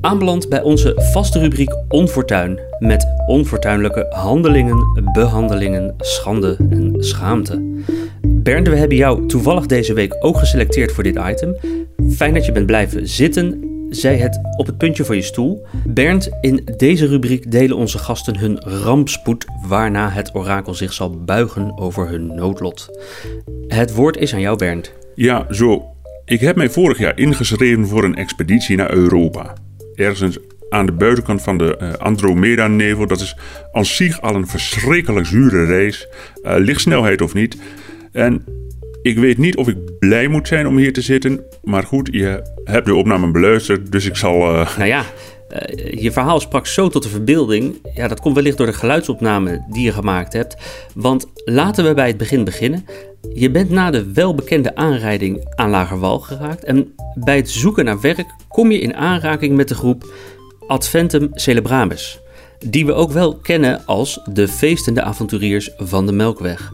Aanbeland bij onze vaste rubriek Onfortuin. Met onfortuinlijke handelingen, behandelingen, schande en schaamte. Bernd, we hebben jou toevallig deze week ook geselecteerd voor dit item. Fijn dat je bent blijven zitten. Zij het op het puntje van je stoel. Bernd, in deze rubriek delen onze gasten hun rampspoed, waarna het orakel zich zal buigen over hun noodlot. Het woord is aan jou, Bernd. Ja, zo. Ik heb mij vorig jaar ingeschreven voor een expeditie naar Europa. Ergens aan de buitenkant van de uh, Andromeda-nevel. Dat is aan zich al een verschrikkelijk zure reis. Uh, lichtsnelheid of niet. En ik weet niet of ik blij moet zijn om hier te zitten. Maar goed, je hebt de opname beluisterd, dus ik zal. Uh... Nou ja, uh, je verhaal sprak zo tot de verbeelding. Ja, dat komt wellicht door de geluidsopname die je gemaakt hebt. Want laten we bij het begin beginnen. Je bent na de welbekende aanrijding aan Lagerwal geraakt. En bij het zoeken naar werk kom je in aanraking met de groep Adventum Celebramus. Die we ook wel kennen als de feestende avonturiers van de Melkweg.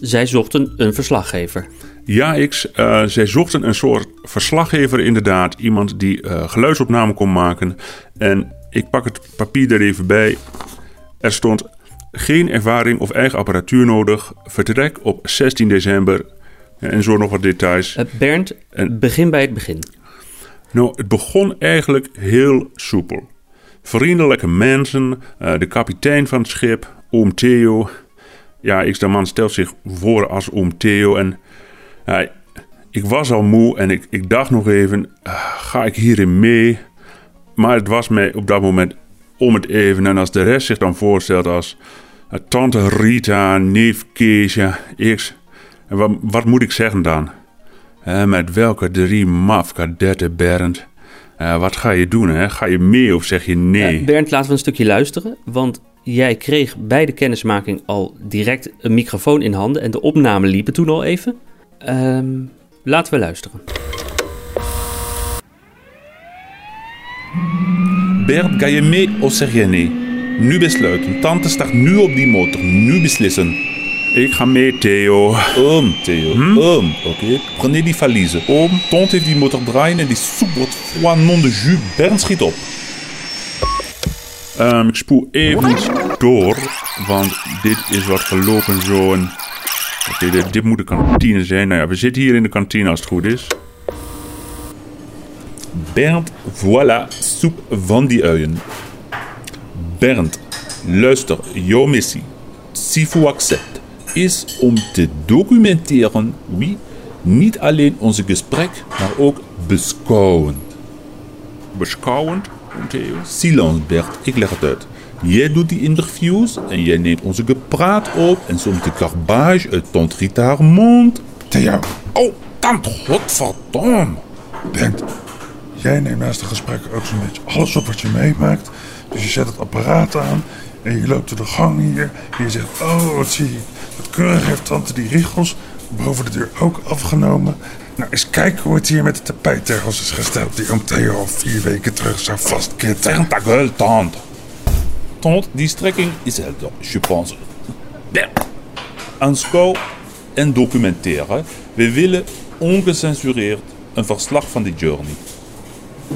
Zij zochten een verslaggever. Ja, X. Uh, zij zochten een soort verslaggever inderdaad. Iemand die uh, geluidsopname kon maken. En ik pak het papier er even bij. Er stond geen ervaring of eigen apparatuur nodig. Vertrek op 16 december. En zo nog wat details. Uh, Bernd, en, begin bij het begin. Nou, het begon eigenlijk heel soepel. Vriendelijke mensen, de kapitein van het schip, oom Theo ja, X de man stelt zich voor als oom Theo. En ik was al moe en ik, ik dacht nog even, uh, ga ik hierin mee? Maar het was mij op dat moment om het even. En als de rest zich dan voorstelt als uh, tante Rita, neef Kees, ja, X. En wat, moet ik zeggen dan? Uh, met welke drie mafkadetten, Bernd? wat ga je doen? Hè? Ga je mee of zeg je nee? Bernd, laten we een stukje luisteren. Want jij kreeg bij de kennismaking al direct een microfoon in handen en de opnamen liepen toen al even. Um, laten we luisteren. Bert, ga je mee of zeg je nee? Nu besluiten. Tante staat nu op die motor. Nu beslissen. Ik ga mee, Theo. Oom, Theo. Hm? Oom, oké. Okay. Prenez die valise. Oom, tante heeft die motor draaien en die soep wordt foie non de jus. Bernd schiet op. Um, ik spoel even door, want dit is wat gelopen zo. Oké, okay, dit, dit, moet de kantine zijn. Nou ja, we zitten hier in de kantine als het goed is. Bernd, voilà, soep van die uien. Bernd, luister, jouw missie, si vous accept, is om te documenteren, wie, niet alleen onze gesprek, maar ook beschouwend. Beschouwend? Silence Bert, ik leg het uit. Jij doet die interviews en jij neemt onze gepraat op en soms de garbage uit Tante Rita haar mond. Theo. Oh, tante, godverdomme. Bert, jij neemt naast de gesprekken ook zo'n beetje alles op wat je meemaakt. Dus je zet het apparaat aan en je loopt door de gang hier en je zegt, oh wat zie je, wat keurig heeft tante die riegels boven de deur ook afgenomen. Nou, eens kijken hoe het hier met de tapijttegels is gesteld die om Theo al vier weken terug zou vastkitten. Zeg ta gueule, tante. Tante, die strekking is helder, je pense. Aanschouw en documenteren. We willen ongecensureerd een verslag van die journey.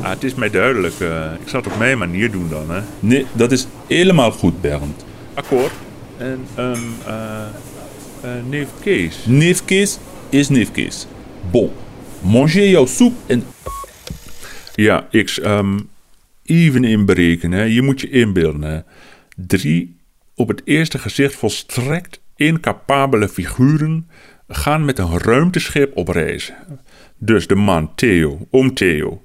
Ah, het is mij duidelijk. Uh, ik zal het op mijn manier doen dan, hè? Nee, dat is helemaal goed, Bernd. Akkoord. En, um, uh, uh, neef Kees? Neef Kees is neef Kees. Bon, manger jouw soep en... Ja, X, um, even inberekenen. Je moet je inbeelden. Drie op het eerste gezicht volstrekt incapabele figuren gaan met een ruimteschip op reis. Dus de man Theo, oom Theo,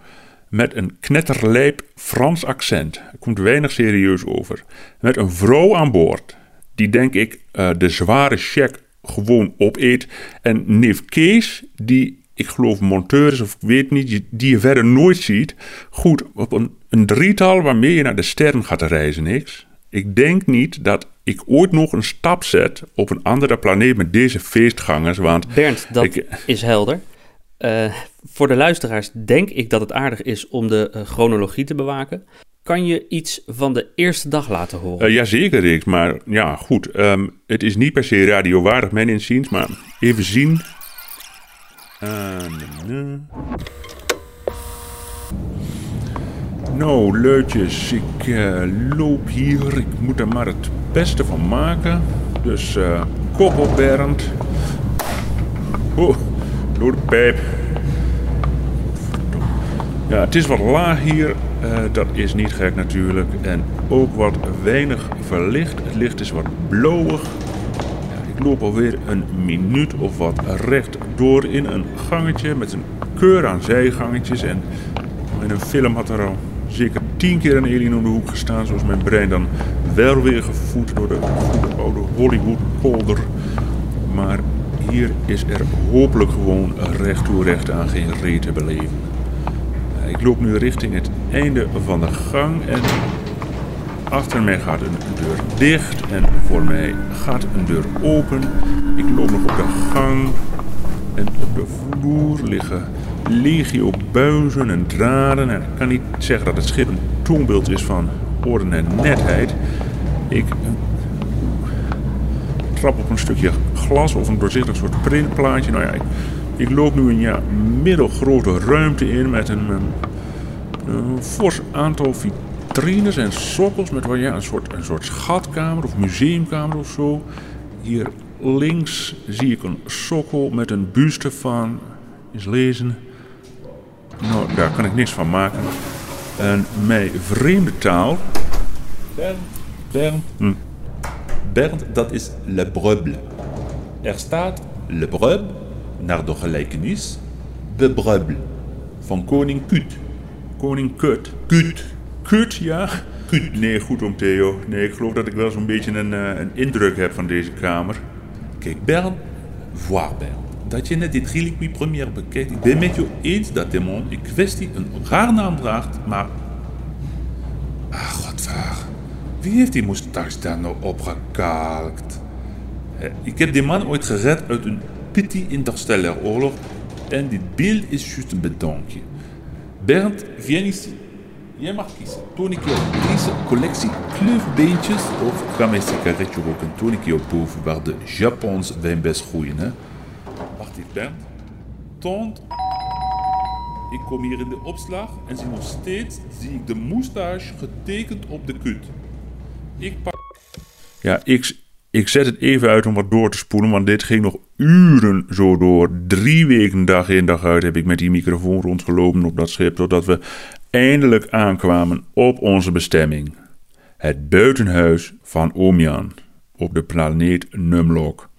met een knetterlijp Frans accent, komt weinig serieus over, met een vrouw aan boord, die denk ik uh, de zware check gewoon opeet. En neef Kees, die ik geloof monteur is of ik weet niet, die je verder nooit ziet. Goed, op een, een drietal waarmee je naar de sterren gaat reizen, niks. Ik denk niet dat ik ooit nog een stap zet op een andere planeet met deze feestgangers. Want Bernd, dat is helder. Uh, voor de luisteraars denk ik dat het aardig is om de uh, chronologie te bewaken. kan je iets van de eerste dag laten horen? Uh, jazeker, Rick. Maar ja, goed. Ehm, het is niet per se radiowaardig, mijn inziens. Maar even zien. Uh, nou, leutjes, ik uh, loop hier. Ik moet er maar het beste van maken. Dus uh, kop op, Bernd. Door de pijp. Ja, het is wat laag hier. Dat is niet gek natuurlijk. En ook wat weinig verlicht. Het licht is wat blauwig. Loop alweer een minuut of wat recht door in een gangetje met een keur aan zijgangetjes. En in een film had er al zeker tien keer een alien om de hoek gestaan. Zoals mijn brein dan wel weer gevoed door de oude Hollywood polder. Maar hier is er hopelijk gewoon recht toe recht aan geen reet te beleven. Ik loop nu richting het einde van de gang en achter mij gaat een deur dicht en voor mij gaat een deur open. Ik loop nog op de gang en op de vloer liggen legio buizen en draden. En ik kan niet zeggen dat het schip een toonbeeld is van orde en netheid. Ik trap op een stukje glas of een doorzichtig soort printplaatje. Nou ja, ik, loop nu een ja, middelgrote ruimte in met een, een, een fors aantal vitrines en sokkels met ja, een, soort, een soort schatkamer of museumkamer of zo. Hier links zie ik een sokkel met een buste van, eens lezen, nou, daar kan ik niks van maken. Een mij vreemde taal. Bernd, Bernd. Hm. Bernd, dat is Le Breuble. Er staat Le Breuble, naar de gelijkenis, de Breuble, van koning Kut. Koning Kut? Kut. Kut, ja? Kut. Nee, goed om Theo. Nee, ik geloof dat ik wel zo'n beetje een, uh, een indruk heb van deze kamer. Kijk, Bernd, voir Bernd dat je net dit reliquie première bekijkt. Ik ben met je eens dat de man in kwestie een raar naam draagt, maar... Ah, godver. Wie heeft die moustache daar nou opgekalkt? Ik heb die man ooit gered uit een pity interstellar oorlog en dit beeld is juist een bedankje. Bernd, viens ici. Jij mag kiezen. Toon ik deze collectie kleufbeentjes of ga mijn sigaretje roken? Toon ik jou boven waar de Japons wijnbes groeien, hè? Wacht even, Bernd. Toont. Ik kom hier in de opslag en zie nog steeds zie ik de moustache getekend op de kut. Ik pak... Ja, ik, ik zet het even uit om wat door te spoelen, want dit ging nog uren zo door. Drie weken dag in dag uit heb ik met die microfoon rondgelopen op dat schip, totdat we eindelijk aankwamen op onze bestemming. Het buitenhuis van Omian op de planeet Numlock.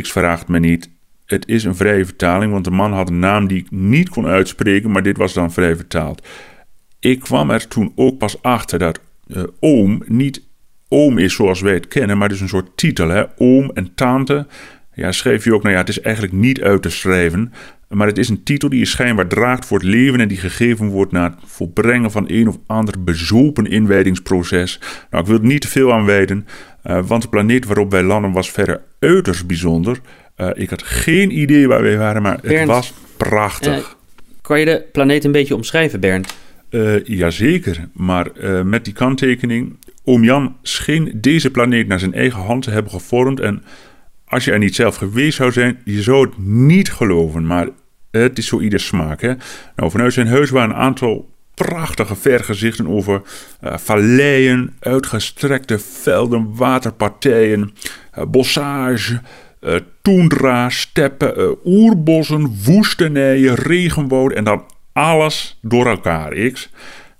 X vraagt me niet het is een vrije vertaling, want de man had een naam die ik niet kon uitspreken, maar dit was dan vrij vertaald. Ik kwam er toen ook pas achter dat uh, oom niet oom is zoals wij het kennen, maar dus een soort titel. Hè? Oom en tante. Ja, schreef je ook, nou ja, het is eigenlijk niet uit te schrijven. Maar het is een titel die je schijnbaar draagt voor het leven en die gegeven wordt na het volbrengen van een of ander bezopen inwijdingsproces. Nou, ik wil er niet te veel aan wijden, uh, want de planeet waarop wij landen was verder uiterst bijzonder. Uh, ik had geen idee waar we waren, maar Bernd, het was prachtig. Uh, kan je de planeet een beetje omschrijven, Bernd? Jazeker, maar met die kanttekening. Oom Jan scheen deze planeet naar zijn eigen hand te hebben gevormd. En als je er niet zelf geweest zou zijn, je zou het niet geloven. Maar het is zo ieder smaak. Hè? Nou, vanuit zijn huis waren een aantal prachtige vergezichten over uh, valleien, uitgestrekte velden, waterpartijen, uh, bossage, uh, toendra, steppen, oerbossen, woestenijen, regenwouden en dan alles door elkaar. X.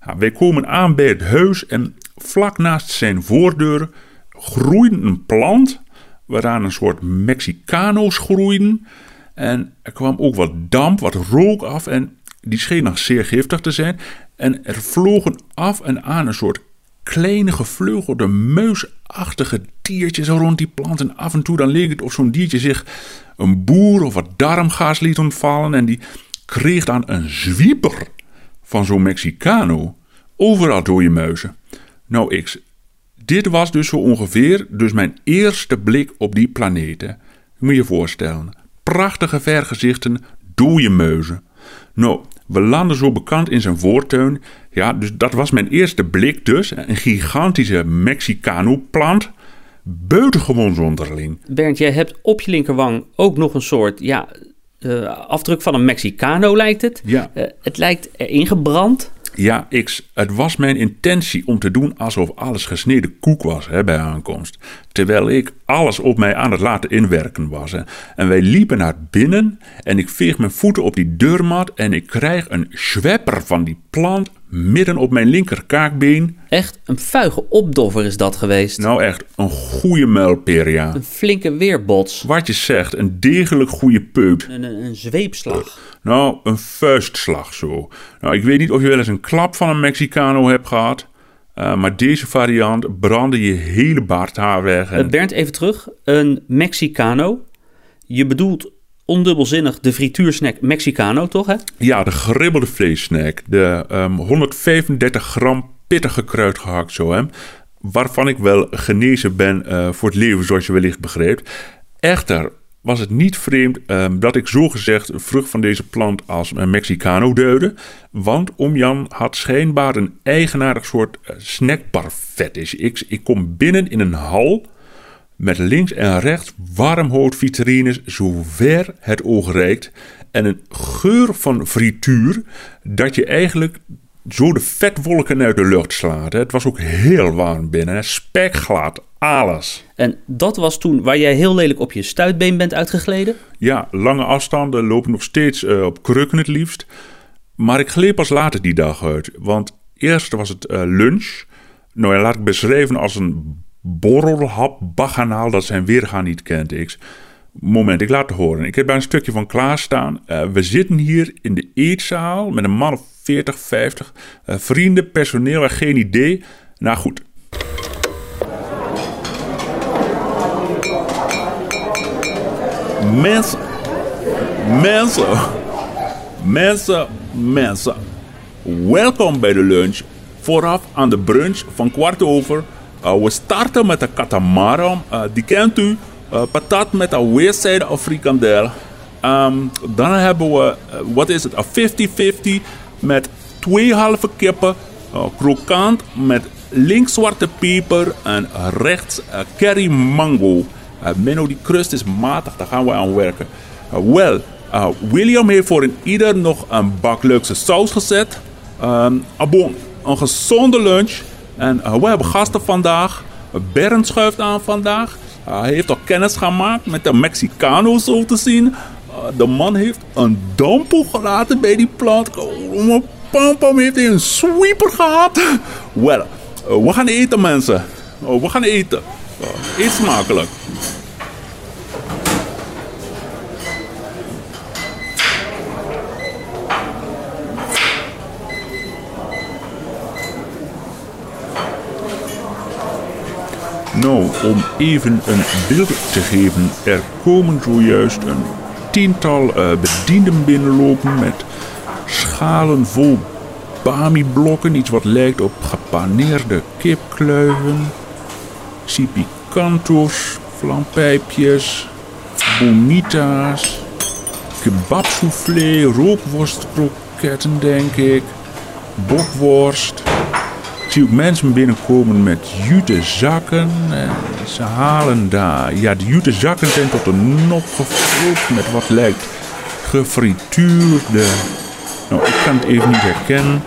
Nou, wij komen aan bij het huis en vlak naast zijn voordeur groeide een plant waaraan een soort Mexicano's groeiden. En er kwam ook wat damp, wat rook af en die scheen nog zeer giftig te zijn. En er vlogen af en aan een soort kleine gevleugelde muisachtige diertjes rond die plant. En af en toe dan leek het of zo'n diertje zich een boer of wat darmgaas liet ontvallen. En die kreeg dan een zwieper van zo'n Mexicano. Overal dode muizen. Nou, X, dit was dus zo ongeveer dus mijn eerste blik op die planeten. Moet je je voorstellen. Prachtige vergezichten, dode muizen. Nou, we landen zo bekend in zijn voortuin. Ja, dus dat was mijn eerste blik dus. Een gigantische Mexicano-plant. Buitengewoon zonderling. Bernd, jij hebt op je linkerwang ook nog een soort ja, uh, afdruk van een Mexicano, lijkt het. Ja. Uh, het lijkt erin gebrand. Ja, X, het was mijn intentie om te doen alsof alles gesneden koek was hè, bij aankomst. Terwijl ik alles op mij aan het laten inwerken was. En wij liepen naar binnen en ik veeg mijn voeten op die deurmat en ik krijg een zwepper van die plant midden op mijn linkerkaakbeen. Echt een vuige opdoffer is dat geweest. Nou echt, een goede muilpeer, ja. Een flinke weerbots. Wat je zegt, een degelijk goede peut. Een, een, een zweepslag. Nou, een vuistslag zo. Nou, ik weet niet of je wel eens een klap van een Mexicano hebt gehad. Uh, maar deze variant brandde je hele baardhaar weg. En... Uh, Bernd, even terug. Een Mexicano. Je bedoelt ondubbelzinnig de frituursnack Mexicano, toch? Hè? Ja, de geribbelde vleessnack. De um, 135 gram pittige kruid gehakt zo, hè. Waarvan ik wel genezen ben uh, voor het leven, zoals je wellicht begreep. Echter was het niet vreemd um, dat ik zogezegd een vrucht van deze plant als een Mexicano duidde. Want Jan had schijnbaar een eigenaardig soort uh, snackbar fetish. Ik, ik kom binnen in een hal met links en rechts warmhoutvitrines zover het oog reikt en een geur van frituur dat je eigenlijk zo de vetwolken uit de lucht slaat. Het was ook heel warm binnen, spekglad, alles. En dat was toen waar jij heel lelijk op je stuitbeen bent uitgegleden? Ja, lange afstanden lopen nog steeds uh, op krukken het liefst. Maar ik gleed pas later die dag uit, want eerst was het uh, lunch. Nou ja, laat ik beschrijven als een borrelhap baganaal dat zijn weergaan niet kent. Ik. Moment, ik laat het horen. Ik heb daar een stukje van klaarstaan. Uh, we zitten hier in de eetzaal met een man of 40, 50. Uh, vrienden, personeel en geen idee. Nou goed. Mensen, mensen, mensen, mensen. Welkom bij de lunch. Vooraf aan de brunch van kwart over we starten met de katamaran. Uh, die kent u. Uh, patat met een weerszijde of. Um, dan hebben we, wat is het, een 50-50 met twee halve kippen. krokant met links zwarte peper en rechts curry mango. Menno, die crust is matig, daar gaan we aan werken. Wel, William heeft voor een ieder nog een bak leukse saus gezet. Um, abon, een gezonde lunch. En uh, we hebben gasten vandaag. Bernd schuift aan vandaag. Hij heeft al kennis gemaakt met de Mexicano zo te zien. Uh, de man heeft een dampo gelaten bij die plant. Oh, Pampam heeft hij een sweeper gehad. Wel, we gaan eten mensen. we gaan eten. eet smakelijk. Nou, om even een beeld te geven, er komen zojuist een tiental uh, bedienden binnenlopen met schalen vol bami-blokken, iets wat lijkt op gepaneerde kipkluiven, sipicantos, vlampijpjes, bonita's, kebabsoufflé, rookworstkroketten denk ik, bokworst. Ik zie ook mensen binnenkomen met jute zakken. En ze halen daar. Ja, de jute zakken zijn tot een nop gevuld met wat lijkt gefrituurde. Nou, ik kan het even niet herkennen.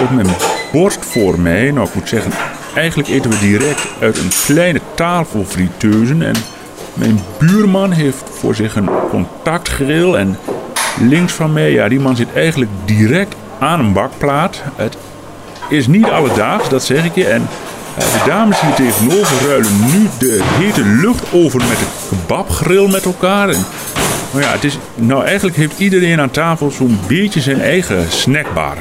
Op mijn bord voor mij, nou ik moet zeggen, eigenlijk eten we direct uit een kleine tafel friteuzen. En mijn buurman heeft voor zich een contactgrill. En links van mij, ja, die man zit eigenlijk direct aan een bakplaat. Het is niet alledaags, dat zeg ik je. En de dames hier tegenover ruilen nu de hete lucht over met de kebabgrill met elkaar. En, nou ja, het is, nou eigenlijk heeft iedereen aan tafel zo'n beetje zijn eigen snackbar.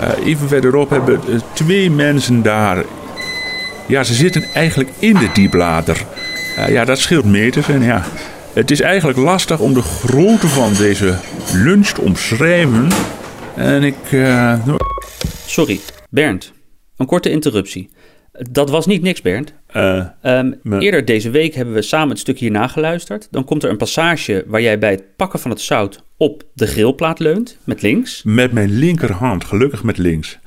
Uh, even verderop hebben uh, twee mensen daar. Ja, ze zitten eigenlijk in de dieplader. Ja, dat scheelt meters. En ja, het is eigenlijk lastig om de grootte van deze lunch te omschrijven. En ik. Nou... Sorry, Bernd, een korte interruptie. Dat was niet niks, Bernd. Uh, um, Eerder deze week hebben we samen het stuk hier nageluisterd. Dan komt er een passage waar jij bij het pakken van het zout op de grillplaat leunt, met links. Met mijn linkerhand, gelukkig met links.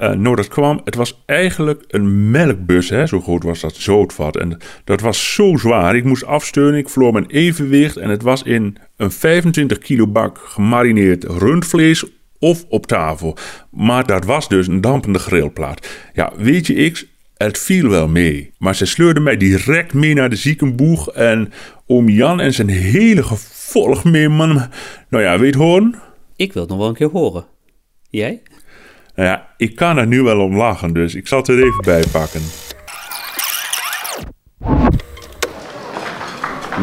Uh, nou, dat kwam, het was eigenlijk een melkbus, hè, zo groot was dat zoutvat. En dat was zo zwaar. Ik moest afsteunen, ik verloor mijn evenwicht. En het was in een 25 kilo bak gemarineerd rundvlees of op tafel. Maar dat was dus een dampende grillplaat. Ja, weet je, X, het viel wel mee. Maar ze sleurden mij direct mee naar de ziekenboeg. En oom Jan en zijn hele gevolg mee, man. Nou ja, weet horen? Ik wil het nog wel een keer horen. Jij? Nou ja, ik kan er nu wel om lachen, dus ik zal het er even bij pakken.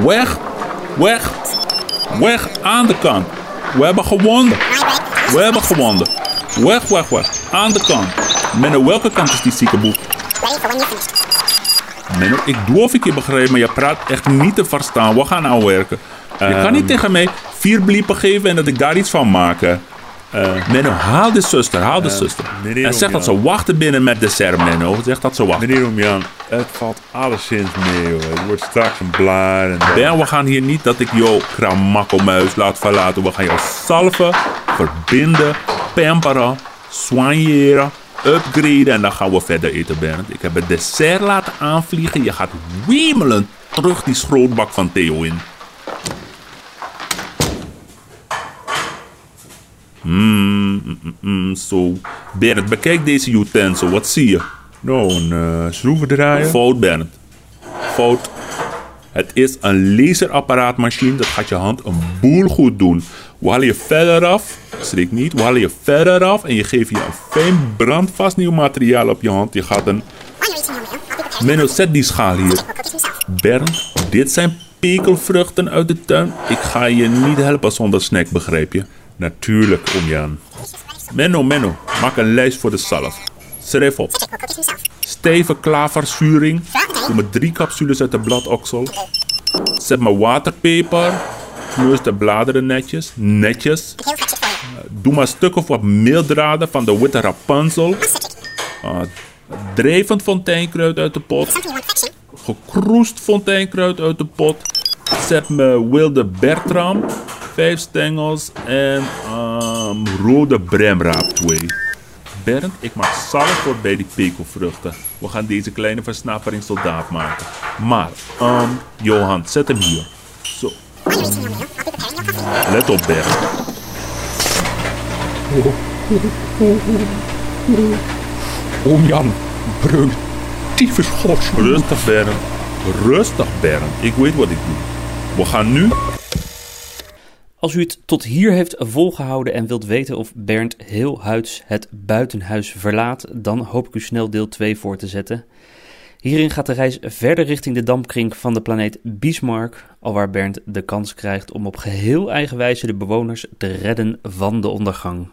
Weg, weg, weg aan de kant. We hebben gewonnen. We hebben gewonnen. Weg, weg, weg. Aan de kant. Menno, welke kant is die ziekenboek? Menno, ik doe of ik je begrijp, maar je praat echt niet te verstaan. We gaan nou werken. Je kan niet ehm. tegen mij vier bliepen geven en dat ik daar iets van maak. Uh, Menno, haal de zuster, haal de uh, zuster. En zeg dat ze wachten binnen met dessert, Menno. Zeg dat ze wachten. Meneer Omjan, het valt alleszins mee, hoor. Het wordt straks een blaar. En ben, we gaan hier niet dat ik jou kramakkelmuis laat verlaten. We gaan jou salven, verbinden, pamperen, soigneren, upgraden. En dan gaan we verder eten, Bernd. Ik heb het dessert laten aanvliegen. Je gaat wemelen terug die schrootbak van Theo in. Mmm, mm, mm, zo. Bernd, bekijk deze utensil. Wat zie je? Nou, een uh, schroevendraaier. Fout, Bernd. Fout. Het is een laserapparaatmachine. Dat gaat je hand een boel goed doen. We halen je verder af. Schrik niet. We halen je verder af. En je geeft je een fijn brandvast nieuw materiaal op je hand. Je gaat een... Menno, zet die schaal hier. Bernd, dit zijn pekelvruchten uit de tuin. Ik ga je niet helpen zonder snack, begrijp je? Natuurlijk, oom Jan. Menno, Menno, maak een lijst voor de salf. Schrijf op. Klaverzuring. Me drie capsules uit de bladoksel. Zet me waterpeper. Kneus de bladeren netjes. Netjes. Doe maar een stuk of wat meeldraden van de witte rapunzel. Uh, drijvend fonteinkruid uit de pot. Gekroest fonteinkruid uit de pot. Zet me wilde bertram vijf stengels en um, rode bremraap 2. Bernd, ik maak salf voor bij die pekelvruchten. We gaan deze kleine versnappering soldaat maken. Maar, um, Johan, zet hem hier. Zo. Let op, Bernd. Oom Jan, breuk, tyfus gods. Rustig, Bernd. Rustig, Bernd. Ik weet wat ik doe. We gaan nu als u het tot hier heeft volgehouden en wilt weten of Bernd heel huids het buitenhuis verlaat, dan hoop ik u snel deel 2 voor te zetten. Hierin gaat de reis verder richting de dampkring van de planeet Bismarck, alwaar Bernd de kans krijgt om op geheel eigen wijze de bewoners te redden van de ondergang.